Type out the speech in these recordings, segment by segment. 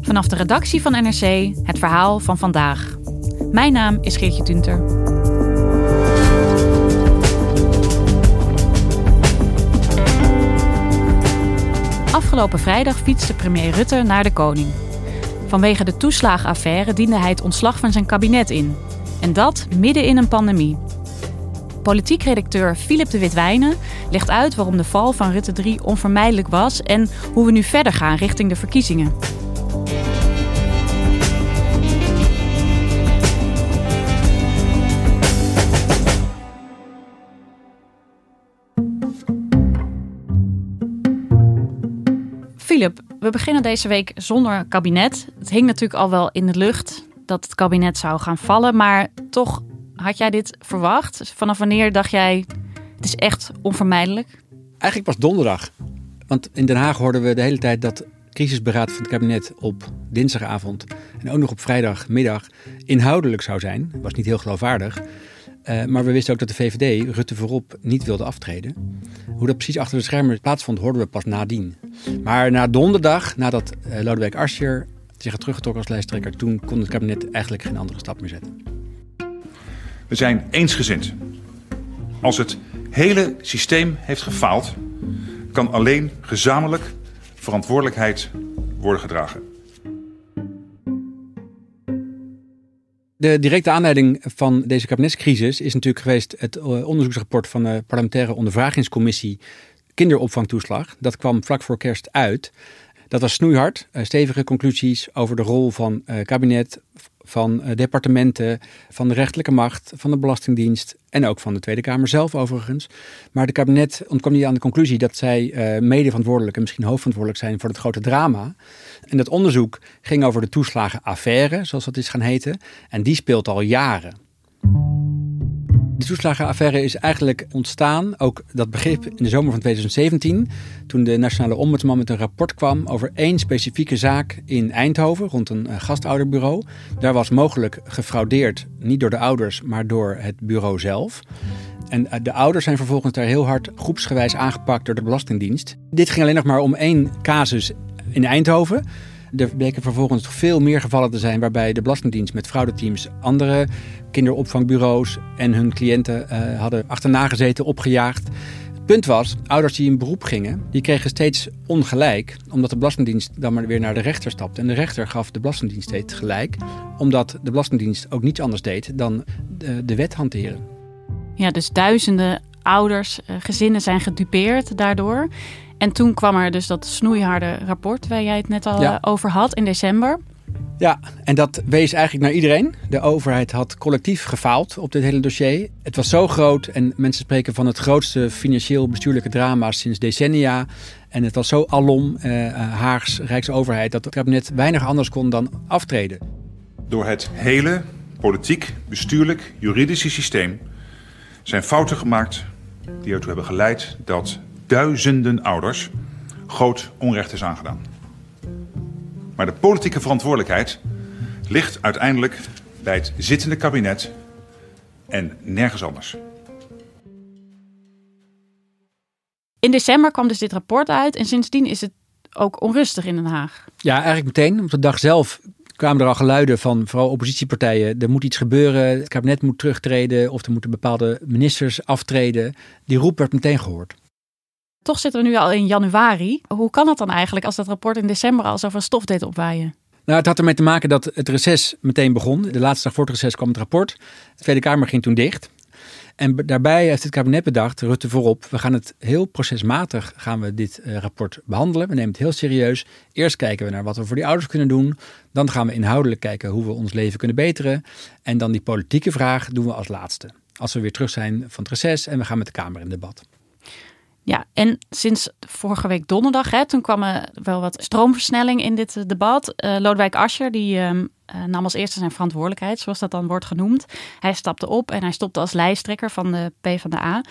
Vanaf de redactie van NRC het verhaal van vandaag. Mijn naam is Geertje Tunter. Afgelopen vrijdag fietste premier Rutte naar de koning. Vanwege de toeslagenaffaire diende hij het ontslag van zijn kabinet in. En dat midden in een pandemie. Politiek redacteur Philip de Witwijnen legt uit waarom de val van Rutte 3 onvermijdelijk was en hoe we nu verder gaan richting de verkiezingen. Philip, we beginnen deze week zonder kabinet. Het hing natuurlijk al wel in de lucht dat het kabinet zou gaan vallen, maar toch had jij dit verwacht? Vanaf wanneer dacht jij, het is echt onvermijdelijk? Eigenlijk pas donderdag. Want in Den Haag hoorden we de hele tijd dat crisisberaad van het kabinet op dinsdagavond en ook nog op vrijdagmiddag inhoudelijk zou zijn. Was niet heel geloofwaardig. Uh, maar we wisten ook dat de VVD Rutte voorop niet wilde aftreden. Hoe dat precies achter de schermen plaatsvond, hoorden we pas nadien. Maar na donderdag, nadat uh, Lodewijk Asscher zich had teruggetrokken als lijsttrekker, toen kon het kabinet eigenlijk geen andere stap meer zetten. We zijn eensgezind. Als het hele systeem heeft gefaald, kan alleen gezamenlijk verantwoordelijkheid worden gedragen. De directe aanleiding van deze kabinetscrisis is natuurlijk geweest het eh, onderzoeksrapport van de parlementaire ondervragingscommissie kinderopvangtoeslag. Dat kwam vlak voor kerst uit. Dat was snoeihard, eh, stevige conclusies over de rol van uh, kabinet, van uh, departementen, van de rechterlijke macht, van de Belastingdienst en ook van de Tweede Kamer zelf overigens. Maar de kabinet ontkwam niet aan de conclusie dat zij mede verantwoordelijk en misschien hoofdverantwoordelijk zijn voor het grote drama. En dat onderzoek ging over de toeslagenaffaire, zoals dat is gaan heten. En die speelt al jaren. De toeslagenaffaire is eigenlijk ontstaan, ook dat begrip in de zomer van 2017, toen de Nationale Ombudsman met een rapport kwam over één specifieke zaak in Eindhoven rond een eh, gastouderbureau. Daar was mogelijk gefraudeerd, niet door de ouders, maar door het bureau zelf. En eh, de ouders zijn vervolgens daar heel hard groepsgewijs aangepakt door de Belastingdienst. Dit ging alleen nog maar om één casus in Eindhoven. Er bleken vervolgens veel meer gevallen te zijn waarbij de Belastingdienst met fraudeteams andere kinderopvangbureaus en hun cliënten uh, hadden achterna gezeten, opgejaagd. Het punt was, ouders die in beroep gingen, die kregen steeds ongelijk, omdat de Belastingdienst dan maar weer naar de rechter stapte. En de rechter gaf de Belastingdienst steeds gelijk, omdat de Belastingdienst ook niets anders deed dan de, de wet hanteren. Ja, dus duizenden ouders, uh, gezinnen zijn gedupeerd daardoor. En toen kwam er dus dat snoeiharde rapport waar jij het net al ja. over had in december. Ja, en dat wees eigenlijk naar iedereen. De overheid had collectief gefaald op dit hele dossier. Het was zo groot en mensen spreken van het grootste financieel-bestuurlijke drama sinds decennia. En het was zo alom, eh, Haags Rijksoverheid, dat het kabinet weinig anders kon dan aftreden. Door het hele politiek, bestuurlijk, juridische systeem zijn fouten gemaakt die ertoe hebben geleid dat duizenden ouders groot onrecht is aangedaan. Maar de politieke verantwoordelijkheid ligt uiteindelijk bij het zittende kabinet en nergens anders. In december kwam dus dit rapport uit en sindsdien is het ook onrustig in Den Haag. Ja, eigenlijk meteen. Op de dag zelf kwamen er al geluiden van vooral oppositiepartijen. Er moet iets gebeuren, het kabinet moet terugtreden of er moeten bepaalde ministers aftreden. Die roep werd meteen gehoord. Toch zitten we nu al in januari. Hoe kan dat dan eigenlijk als dat rapport in december al zoveel stof deed opwaaien? Nou, het had ermee te maken dat het reces meteen begon. De laatste dag voor het reces kwam het rapport. De Tweede Kamer ging toen dicht. En daarbij heeft het kabinet bedacht, Rutte voorop, we gaan het heel procesmatig gaan we dit uh, rapport behandelen. We nemen het heel serieus. Eerst kijken we naar wat we voor die ouders kunnen doen. Dan gaan we inhoudelijk kijken hoe we ons leven kunnen beteren. En dan die politieke vraag doen we als laatste. Als we weer terug zijn van het reces en we gaan met de Kamer in debat. Ja, en sinds vorige week donderdag, hè, toen kwam er wel wat stroomversnelling in dit eh, debat. Uh, Lodewijk Asscher, die uh, nam als eerste zijn verantwoordelijkheid, zoals dat dan wordt genoemd. Hij stapte op en hij stopte als lijsttrekker van de PvdA.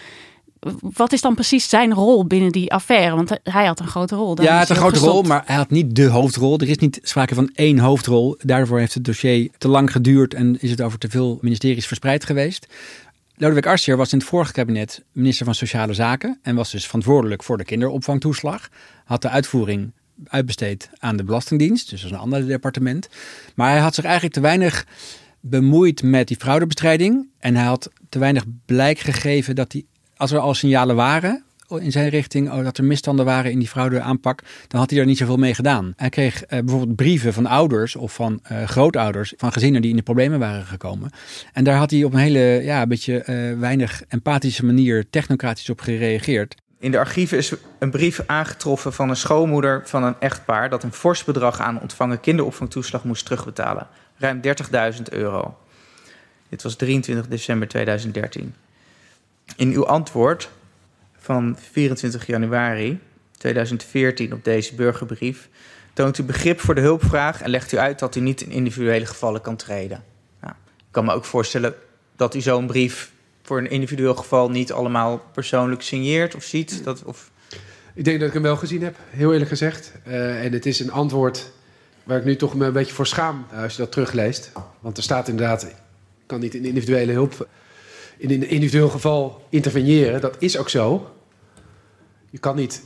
Wat is dan precies zijn rol binnen die affaire? Want hij had een grote rol. ja, hij had een grote rol, maar hij had niet de hoofdrol. Er is niet sprake van één hoofdrol. Daarvoor heeft het dossier te lang geduurd en is het over te veel ministeries verspreid geweest. Lodewijk Asscher was in het vorige kabinet minister van Sociale Zaken en was dus verantwoordelijk voor de kinderopvangtoeslag. Had de uitvoering uitbesteed aan de Belastingdienst, dus dat is een ander departement. Maar hij had zich eigenlijk te weinig bemoeid met die fraudebestrijding en hij had te weinig blijk gegeven dat hij, als er al signalen waren, in zijn richting oh, dat er misstanden waren in die fraudeaanpak, dan had hij er niet zoveel mee gedaan. Hij kreeg uh, bijvoorbeeld brieven van ouders of van uh, grootouders van gezinnen die in de problemen waren gekomen. En daar had hij op een hele, ja, beetje uh, weinig empathische manier technocratisch op gereageerd. In de archieven is een brief aangetroffen van een schoonmoeder van een echtpaar dat een fors bedrag aan ontvangen kinderopvangtoeslag moest terugbetalen. Ruim 30.000 euro. Dit was 23 december 2013. In uw antwoord van 24 januari 2014 op deze burgerbrief toont u begrip voor de hulpvraag en legt u uit dat u niet in individuele gevallen kan treden. Nou, ik kan me ook voorstellen dat u zo'n brief voor een individueel geval niet allemaal persoonlijk signeert of ziet. Dat, of... Ik denk dat ik hem wel gezien heb, heel eerlijk gezegd. Uh, en het is een antwoord waar ik nu toch me een beetje voor schaam uh, als je dat terugleest. Want er staat inderdaad, ik kan niet in individuele hulp, in een individueel geval interveneren. Dat is ook zo. Je kan niet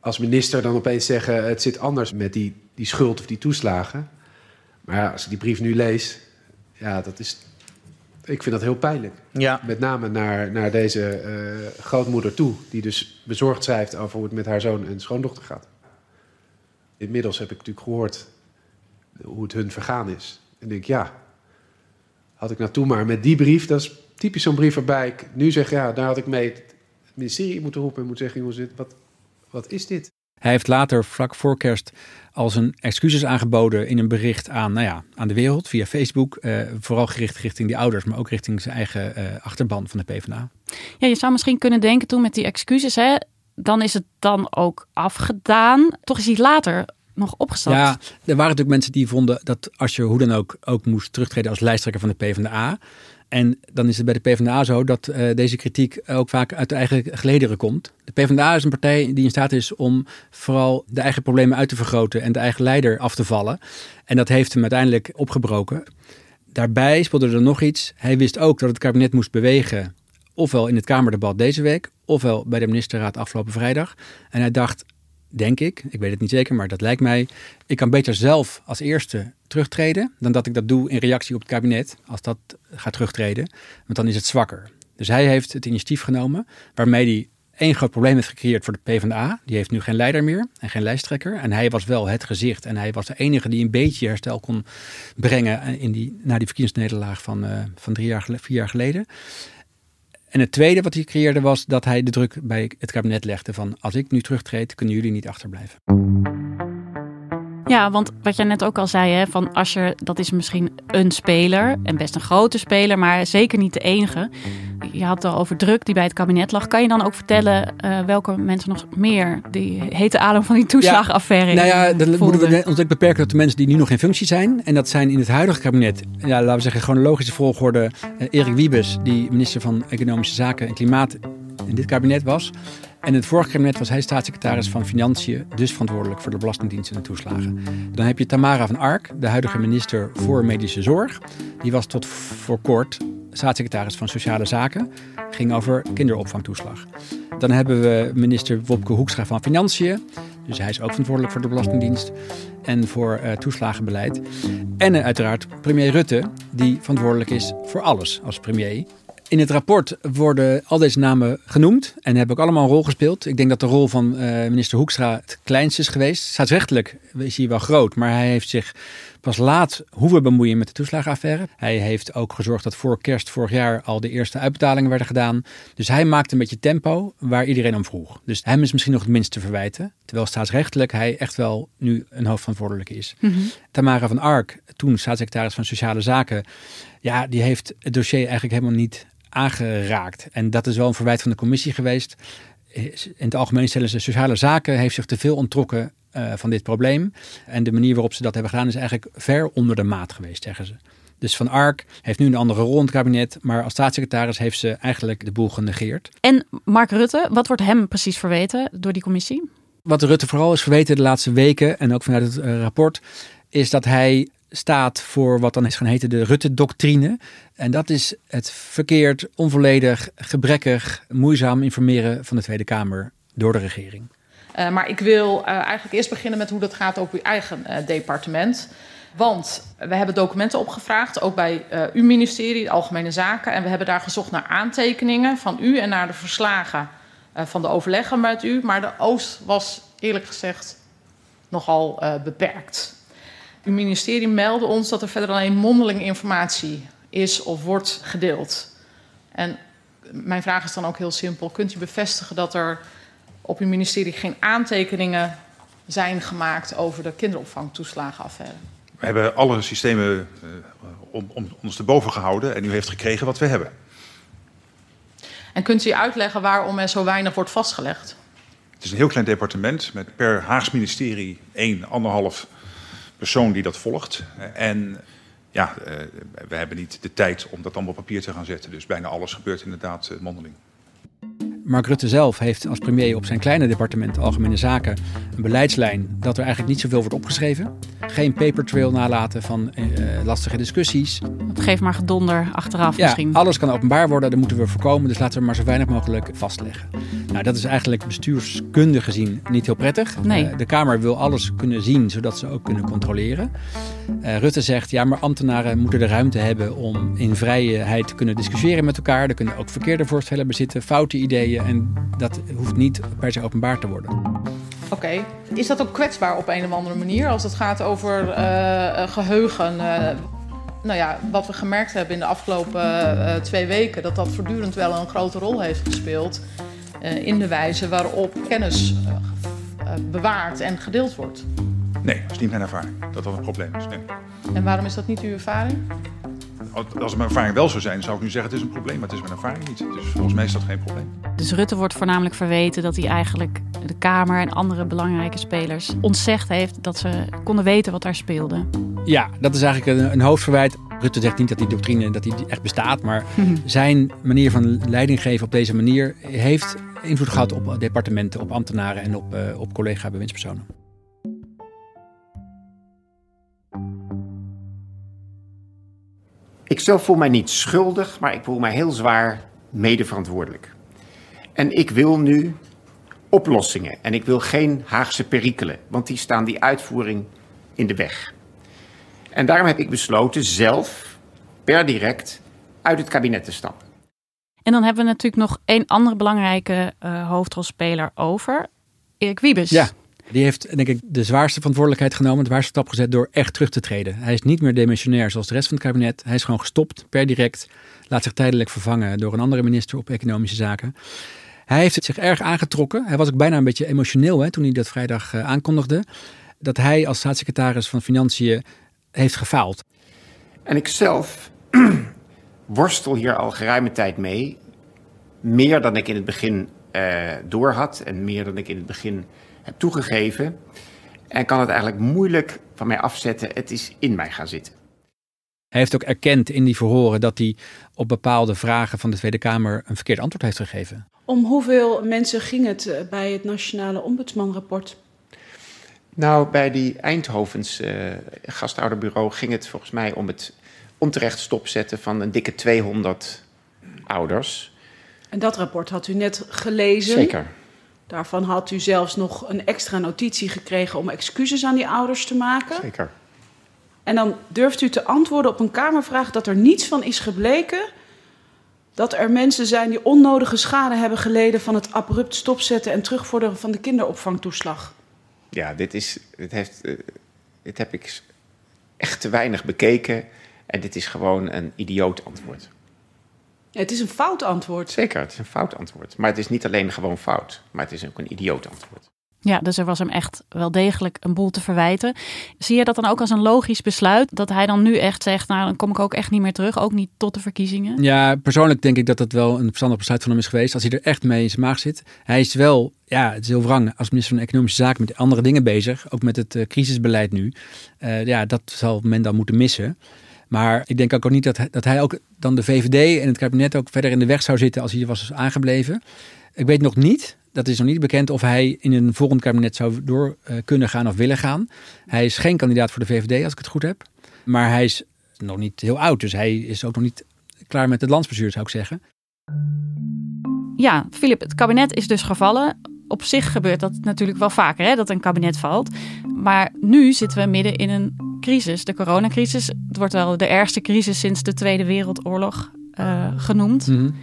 als minister dan opeens zeggen: het zit anders met die, die schuld of die toeslagen. Maar ja, als ik die brief nu lees, ja, dat is. Ik vind dat heel pijnlijk. Ja. Met name naar, naar deze uh, grootmoeder toe, die dus bezorgd schrijft over hoe het met haar zoon en schoondochter gaat. Inmiddels heb ik natuurlijk gehoord hoe het hun vergaan is. En denk, ja, had ik naartoe maar met die brief, dat is typisch zo'n brief waarbij ik nu zeg, ja, daar had ik mee ministerie moeten roepen en moet zeggen: jongens, wat, wat is dit? Hij heeft later, vlak voor kerst, al zijn excuses aangeboden in een bericht aan, nou ja, aan de wereld via Facebook. Uh, vooral gericht richting die ouders, maar ook richting zijn eigen uh, achterban van de PvdA. Ja, je zou misschien kunnen denken toen met die excuses, hè, dan is het dan ook afgedaan. Toch is hij later nog opgestapt. Ja, er waren natuurlijk mensen die vonden dat als je hoe dan ook ook moest terugtreden als lijsttrekker van de PvdA. En dan is het bij de PvdA zo dat uh, deze kritiek ook vaak uit de eigen gelederen komt. De PvdA is een partij die in staat is om vooral de eigen problemen uit te vergroten en de eigen leider af te vallen. En dat heeft hem uiteindelijk opgebroken. Daarbij speelde er nog iets. Hij wist ook dat het kabinet moest bewegen, ofwel in het Kamerdebat deze week, ofwel bij de ministerraad afgelopen vrijdag. En hij dacht, denk ik, ik weet het niet zeker, maar dat lijkt mij, ik kan beter zelf als eerste terugtreden dan dat ik dat doe in reactie op het kabinet als dat gaat terugtreden, want dan is het zwakker. Dus hij heeft het initiatief genomen waarmee hij één groot probleem heeft gecreëerd voor de PvdA. Die heeft nu geen leider meer en geen lijsttrekker. En hij was wel het gezicht. En hij was de enige die een beetje herstel kon brengen in die, na die verkiezingsnederlaag van, uh, van drie jaar, vier jaar geleden. En het tweede wat hij creëerde was dat hij de druk bij het kabinet legde van als ik nu terugtreed, kunnen jullie niet achterblijven. Ja, want wat jij net ook al zei, hè, van Ascher, dat is misschien een speler en best een grote speler, maar zeker niet de enige. Je had het al over druk die bij het kabinet lag. Kan je dan ook vertellen uh, welke mensen nog meer die hete adem van die toeslagaffaire ja, Nou ja, dan moeten we ons ook beperken tot de mensen die nu nog in functie zijn. En dat zijn in het huidige kabinet, ja, laten we zeggen, gewoon logische volgorde. Uh, Erik Wiebes, die minister van Economische Zaken en Klimaat in dit kabinet was. En in het vorige kabinet was hij staatssecretaris van Financiën, dus verantwoordelijk voor de Belastingdienst en de toeslagen. Dan heb je Tamara van Ark, de huidige minister voor Medische Zorg. Die was tot voor kort staatssecretaris van Sociale Zaken. Ging over kinderopvangtoeslag. Dan hebben we minister Wopke Hoekstra van Financiën. Dus hij is ook verantwoordelijk voor de Belastingdienst en voor uh, toeslagenbeleid. En uiteraard premier Rutte, die verantwoordelijk is voor alles als premier. In het rapport worden al deze namen genoemd en hebben ook allemaal een rol gespeeld. Ik denk dat de rol van uh, minister Hoekstra het kleinst is geweest. Staatsrechtelijk is hij wel groot, maar hij heeft zich pas laat hoeven bemoeien met de toeslagenaffaire. Hij heeft ook gezorgd dat voor kerst vorig jaar al de eerste uitbetalingen werden gedaan. Dus hij maakte een beetje tempo waar iedereen om vroeg. Dus hem is misschien nog het minst te verwijten. Terwijl staatsrechtelijk hij echt wel nu een hoofdverantwoordelijke is. Mm -hmm. Tamara van Ark, toen staatssecretaris van Sociale Zaken, ja, die heeft het dossier eigenlijk helemaal niet aangeraakt. En dat is wel een verwijt van de commissie geweest. In het algemeen stellen ze sociale zaken heeft zich te veel ontrokken uh, van dit probleem. En de manier waarop ze dat hebben gedaan is eigenlijk ver onder de maat geweest, zeggen ze. Dus Van Ark heeft nu een andere rol in het kabinet, maar als staatssecretaris heeft ze eigenlijk de boel genegeerd. En Mark Rutte, wat wordt hem precies verweten door die commissie? Wat Rutte vooral is verweten de laatste weken en ook vanuit het uh, rapport, is dat hij staat voor wat dan is gaan heten de Rutte-doctrine. En dat is het verkeerd, onvolledig, gebrekkig, moeizaam informeren van de Tweede Kamer door de regering. Uh, maar ik wil uh, eigenlijk eerst beginnen met hoe dat gaat op uw eigen uh, departement. Want we hebben documenten opgevraagd, ook bij uw ministerie, Algemene Zaken. En we hebben daar gezocht naar aantekeningen van u en naar de verslagen van de overleggen met u. Maar de oost was eerlijk gezegd nogal beperkt. Uw ministerie meldde ons dat er verder alleen mondeling informatie is of wordt gedeeld. En mijn vraag is dan ook heel simpel. Kunt u bevestigen dat er op uw ministerie geen aantekeningen zijn gemaakt over de kinderopvangtoeslagenaffaire? We hebben alle systemen uh, om, om ons te boven gehouden en u heeft gekregen wat we hebben. En kunt u uitleggen waarom er zo weinig wordt vastgelegd? Het is een heel klein departement met per Haags ministerie één, anderhalf persoon die dat volgt. En ja, uh, we hebben niet de tijd om dat allemaal op papier te gaan zetten. Dus bijna alles gebeurt inderdaad uh, mondeling. Mark Rutte zelf heeft als premier op zijn kleine departement Algemene Zaken een beleidslijn dat er eigenlijk niet zoveel wordt opgeschreven. Geen paper trail nalaten van uh, lastige discussies. Het geeft maar gedonder achteraf ja, misschien. Alles kan openbaar worden, dat moeten we voorkomen. Dus laten we maar zo weinig mogelijk vastleggen. Nou, dat is eigenlijk bestuurskundig gezien niet heel prettig. Nee. Uh, de Kamer wil alles kunnen zien, zodat ze ook kunnen controleren. Uh, Rutte zegt, ja, maar ambtenaren moeten de ruimte hebben om in vrijheid te kunnen discussiëren met elkaar. Er kunnen ook verkeerde voorstellen bezitten, foute ideeën. En dat hoeft niet per se openbaar te worden. Oké. Okay. Is dat ook kwetsbaar op een of andere manier als het gaat over uh, geheugen? Uh, nou ja, wat we gemerkt hebben in de afgelopen twee weken, dat dat voortdurend wel een grote rol heeft gespeeld in de wijze waarop kennis bewaard en gedeeld wordt. Nee, dat is niet mijn ervaring dat dat een probleem is. Nee. En waarom is dat niet uw ervaring? Als mijn ervaring wel zou zijn, zou ik nu zeggen het is een probleem, maar het is mijn ervaring niet. Dus volgens mij is dat geen probleem. Dus Rutte wordt voornamelijk verweten dat hij eigenlijk de Kamer en andere belangrijke spelers ontzegd heeft dat ze konden weten wat daar speelde. Ja, dat is eigenlijk een, een hoofdverwijt. Rutte zegt niet dat die doctrine dat die echt bestaat, maar zijn manier van leiding geven op deze manier heeft invloed gehad op departementen, op ambtenaren en op, uh, op collega-bewindspersonen. Ik zelf voel mij niet schuldig, maar ik voel mij heel zwaar medeverantwoordelijk. En ik wil nu oplossingen en ik wil geen Haagse perikelen, want die staan die uitvoering in de weg. En daarom heb ik besloten zelf per direct uit het kabinet te stappen. En dan hebben we natuurlijk nog één andere belangrijke uh, hoofdrolspeler over, Erik Wiebes. Ja, die heeft denk ik de zwaarste verantwoordelijkheid genomen, de zwaarste stap gezet door echt terug te treden. Hij is niet meer demissionair zoals de rest van het kabinet. Hij is gewoon gestopt per direct, laat zich tijdelijk vervangen door een andere minister op economische zaken. Hij heeft zich erg aangetrokken. Hij was ook bijna een beetje emotioneel hè, toen hij dat vrijdag uh, aankondigde. Dat hij als staatssecretaris van Financiën heeft gefaald. En ik zelf worstel hier al geruime tijd mee. Meer dan ik in het begin uh, doorhad en meer dan ik in het begin heb toegegeven. En kan het eigenlijk moeilijk van mij afzetten. Het is in mij gaan zitten. Hij heeft ook erkend in die verhoren dat hij op bepaalde vragen van de Tweede Kamer een verkeerd antwoord heeft gegeven. Om hoeveel mensen ging het bij het Nationale Ombudsmanrapport? Nou, bij die Eindhovens uh, gastouderbureau ging het volgens mij om het onterecht stopzetten van een dikke 200 ouders. En dat rapport had u net gelezen? Zeker. Daarvan had u zelfs nog een extra notitie gekregen om excuses aan die ouders te maken. Zeker. En dan durft u te antwoorden op een Kamervraag dat er niets van is gebleken dat er mensen zijn die onnodige schade hebben geleden van het abrupt stopzetten en terugvorderen van de kinderopvangtoeslag. Ja, dit, is, dit, heeft, uh, dit heb ik echt te weinig bekeken en dit is gewoon een idioot antwoord. Ja, het is een fout antwoord. Zeker, het is een fout antwoord. Maar het is niet alleen gewoon fout, maar het is ook een idioot antwoord. Ja, dus er was hem echt wel degelijk een boel te verwijten. Zie je dat dan ook als een logisch besluit? Dat hij dan nu echt zegt, nou dan kom ik ook echt niet meer terug. Ook niet tot de verkiezingen? Ja, persoonlijk denk ik dat dat wel een verstandig besluit van hem is geweest. Als hij er echt mee in zijn maag zit. Hij is wel, ja, het is heel wrang als minister van Economische Zaken met andere dingen bezig. Ook met het uh, crisisbeleid nu. Uh, ja, dat zal men dan moeten missen. Maar ik denk ook niet dat hij, dat hij ook dan de VVD en het kabinet ook verder in de weg zou zitten als hij was aangebleven. Ik weet nog niet, dat is nog niet bekend, of hij in een volgend kabinet zou door uh, kunnen gaan of willen gaan. Hij is geen kandidaat voor de VVD, als ik het goed heb. Maar hij is nog niet heel oud, dus hij is ook nog niet klaar met het landsbestuur, zou ik zeggen. Ja, Filip, het kabinet is dus gevallen. Op zich gebeurt dat natuurlijk wel vaker, hè, dat een kabinet valt. Maar nu zitten we midden in een crisis, de coronacrisis. Het wordt wel de ergste crisis sinds de Tweede Wereldoorlog uh, genoemd. Mm -hmm.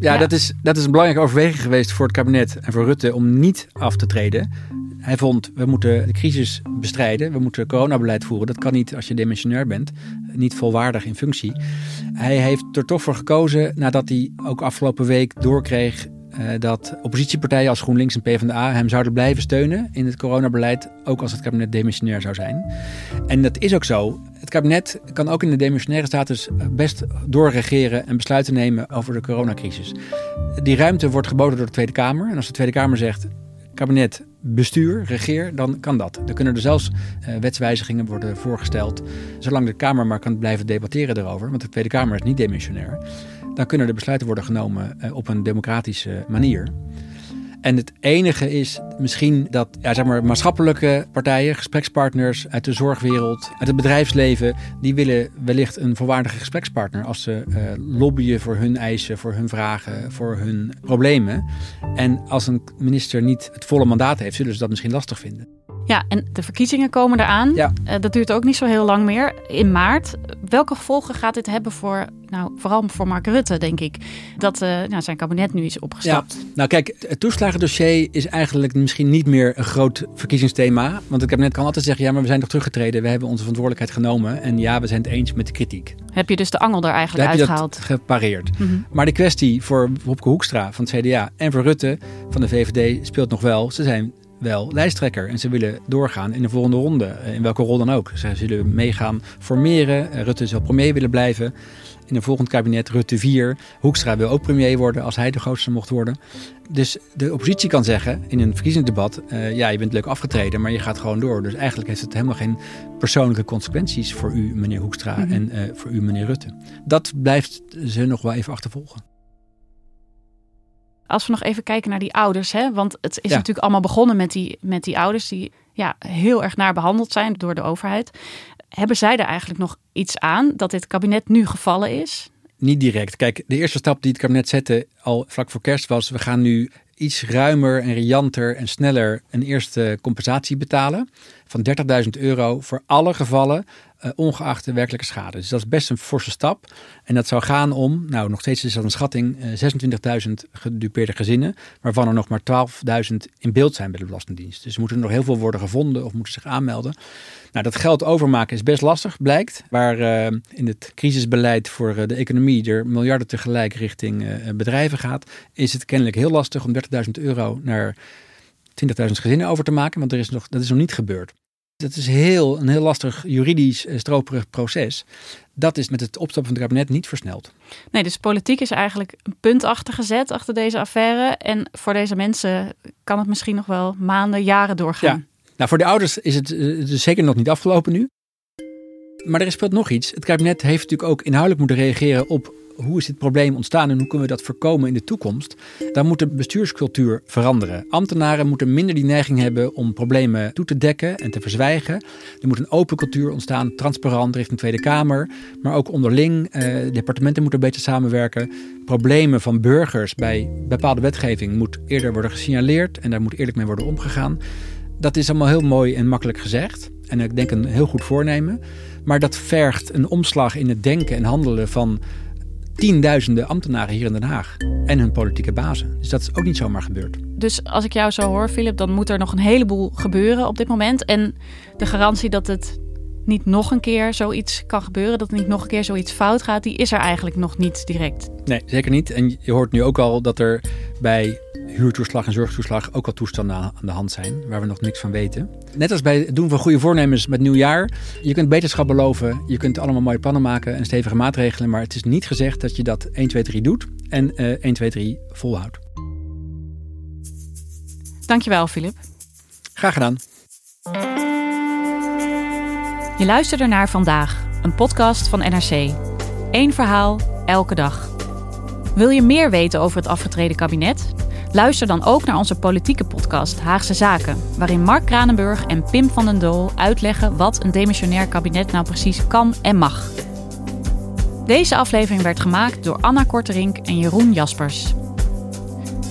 ja, ja, Dat, is, dat is een belangrijke overweging geweest voor het kabinet en voor Rutte om niet af te treden. Hij vond, we moeten de crisis bestrijden, we moeten coronabeleid voeren. Dat kan niet als je demissionair bent, niet volwaardig in functie. Hij heeft er toch voor gekozen, nadat hij ook afgelopen week doorkreeg dat oppositiepartijen als GroenLinks en PvdA hem zouden blijven steunen in het coronabeleid, ook als het kabinet demissionair zou zijn. En dat is ook zo. Het kabinet kan ook in de demissionaire status best doorregeren en besluiten nemen over de coronacrisis. Die ruimte wordt geboden door de Tweede Kamer. En als de Tweede Kamer zegt, kabinet, bestuur, regeer, dan kan dat. Er kunnen er zelfs uh, wetswijzigingen worden voorgesteld, zolang de Kamer maar kan blijven debatteren erover, want de Tweede Kamer is niet demissionair dan kunnen er besluiten worden genomen uh, op een democratische manier. En het enige is misschien dat ja, zeg maar, maatschappelijke partijen, gesprekspartners uit de zorgwereld, uit het bedrijfsleven, die willen wellicht een volwaardige gesprekspartner als ze uh, lobbyen voor hun eisen, voor hun vragen, voor hun problemen. En als een minister niet het volle mandaat heeft, zullen ze dat misschien lastig vinden. Ja, en de verkiezingen komen eraan. Ja. Uh, dat duurt ook niet zo heel lang meer. In maart. Welke gevolgen gaat dit hebben voor, nou, vooral voor Mark Rutte, denk ik, dat uh, nou, zijn kabinet nu is opgestapt? Ja. Nou, kijk, het toeslagendossier is eigenlijk misschien niet meer een groot verkiezingsthema. Want het kabinet kan altijd zeggen: ja, maar we zijn toch teruggetreden. We hebben onze verantwoordelijkheid genomen. En ja, we zijn het eens met de kritiek. Heb je dus de angel er eigenlijk Daar uitgehaald? Heb je dat gepareerd. Mm -hmm. Maar de kwestie voor Wopke Hoekstra van het CDA en voor Rutte van de VVD speelt nog wel. Ze zijn wel lijsttrekker. En ze willen doorgaan in de volgende ronde. In welke rol dan ook. Ze zullen meegaan formeren. Rutte zal premier willen blijven. In een volgend kabinet Rutte 4. Hoekstra wil ook premier worden als hij de grootste mocht worden. Dus de oppositie kan zeggen in een verkiezingsdebat... Uh, ja, je bent leuk afgetreden, maar je gaat gewoon door. Dus eigenlijk heeft het helemaal geen persoonlijke consequenties voor u, meneer Hoekstra... Mm -hmm. en uh, voor u, meneer Rutte. Dat blijft ze nog wel even achtervolgen. Als we nog even kijken naar die ouders, hè? want het is ja. natuurlijk allemaal begonnen met die, met die ouders die ja, heel erg naar behandeld zijn door de overheid. Hebben zij er eigenlijk nog iets aan dat dit kabinet nu gevallen is? Niet direct. Kijk, de eerste stap die het kabinet zette al vlak voor kerst was: we gaan nu iets ruimer en rianter en sneller een eerste compensatie betalen van 30.000 euro voor alle gevallen uh, ongeacht de werkelijke schade. Dus dat is best een forse stap. En dat zou gaan om, nou nog steeds is dat een schatting, uh, 26.000 gedupeerde gezinnen, waarvan er nog maar 12.000 in beeld zijn bij de Belastingdienst. Dus er moeten nog heel veel worden gevonden of moeten zich aanmelden. Nou, dat geld overmaken is best lastig, blijkt. Waar uh, in het crisisbeleid voor de economie er miljarden tegelijk richting bedrijven gaat, is het kennelijk heel lastig om 30.000 euro naar 20.000 gezinnen over te maken, want er is nog, dat is nog niet gebeurd. Dat is heel, een heel lastig juridisch stroperig proces. Dat is met het opstappen van het kabinet niet versneld. Nee, dus politiek is eigenlijk een punt achtergezet achter deze affaire. En voor deze mensen kan het misschien nog wel maanden, jaren doorgaan. Ja. Nou, voor de ouders is het, is zeker nog niet afgelopen nu. Maar er speelt nog iets. Het kabinet heeft natuurlijk ook inhoudelijk moeten reageren op hoe is dit probleem ontstaan en hoe kunnen we dat voorkomen in de toekomst? Dan moet de bestuurscultuur veranderen. Ambtenaren moeten minder die neiging hebben om problemen toe te dekken en te verzwijgen. Er moet een open cultuur ontstaan, transparant richting Tweede Kamer, maar ook onderling. Eh, departementen moeten beter samenwerken. Problemen van burgers bij bepaalde wetgeving moet eerder worden gesignaleerd en daar moet eerlijk mee worden omgegaan. Dat is allemaal heel mooi en makkelijk gezegd. En ik denk een heel goed voornemen. Maar dat vergt een omslag in het denken en handelen van tienduizenden ambtenaren hier in Den Haag en hun politieke bazen. Dus dat is ook niet zomaar gebeurd. Dus als ik jou zo hoor, Philip, dan moet er nog een heleboel gebeuren op dit moment. En de garantie dat het niet nog een keer zoiets kan gebeuren, dat er niet nog een keer zoiets fout gaat, die is er eigenlijk nog niet direct. Nee, zeker niet. En je hoort nu ook al dat er bij huurtoeslag en zorgtoeslag ook al toestanden aan de hand zijn, waar we nog niks van weten. Net als bij het doen van goede voornemens met nieuwjaar. Je kunt beterschap beloven, je kunt allemaal mooie plannen maken en stevige maatregelen, maar het is niet gezegd dat je dat 1, 2, 3 doet en uh, 1, 2, 3 volhoudt. Dankjewel, Filip. Graag gedaan. Je luisterde naar Vandaag, een podcast van NRC. Eén verhaal, elke dag. Wil je meer weten over het afgetreden kabinet? Luister dan ook naar onze politieke podcast Haagse Zaken, waarin Mark Kranenburg en Pim van den Doel uitleggen wat een demissionair kabinet nou precies kan en mag. Deze aflevering werd gemaakt door Anna Korterink en Jeroen Jaspers.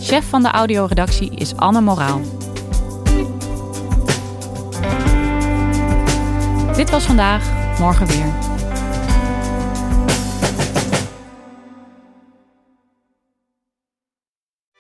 Chef van de audioredactie is Anne Moraal. Dit was vandaag, morgen weer.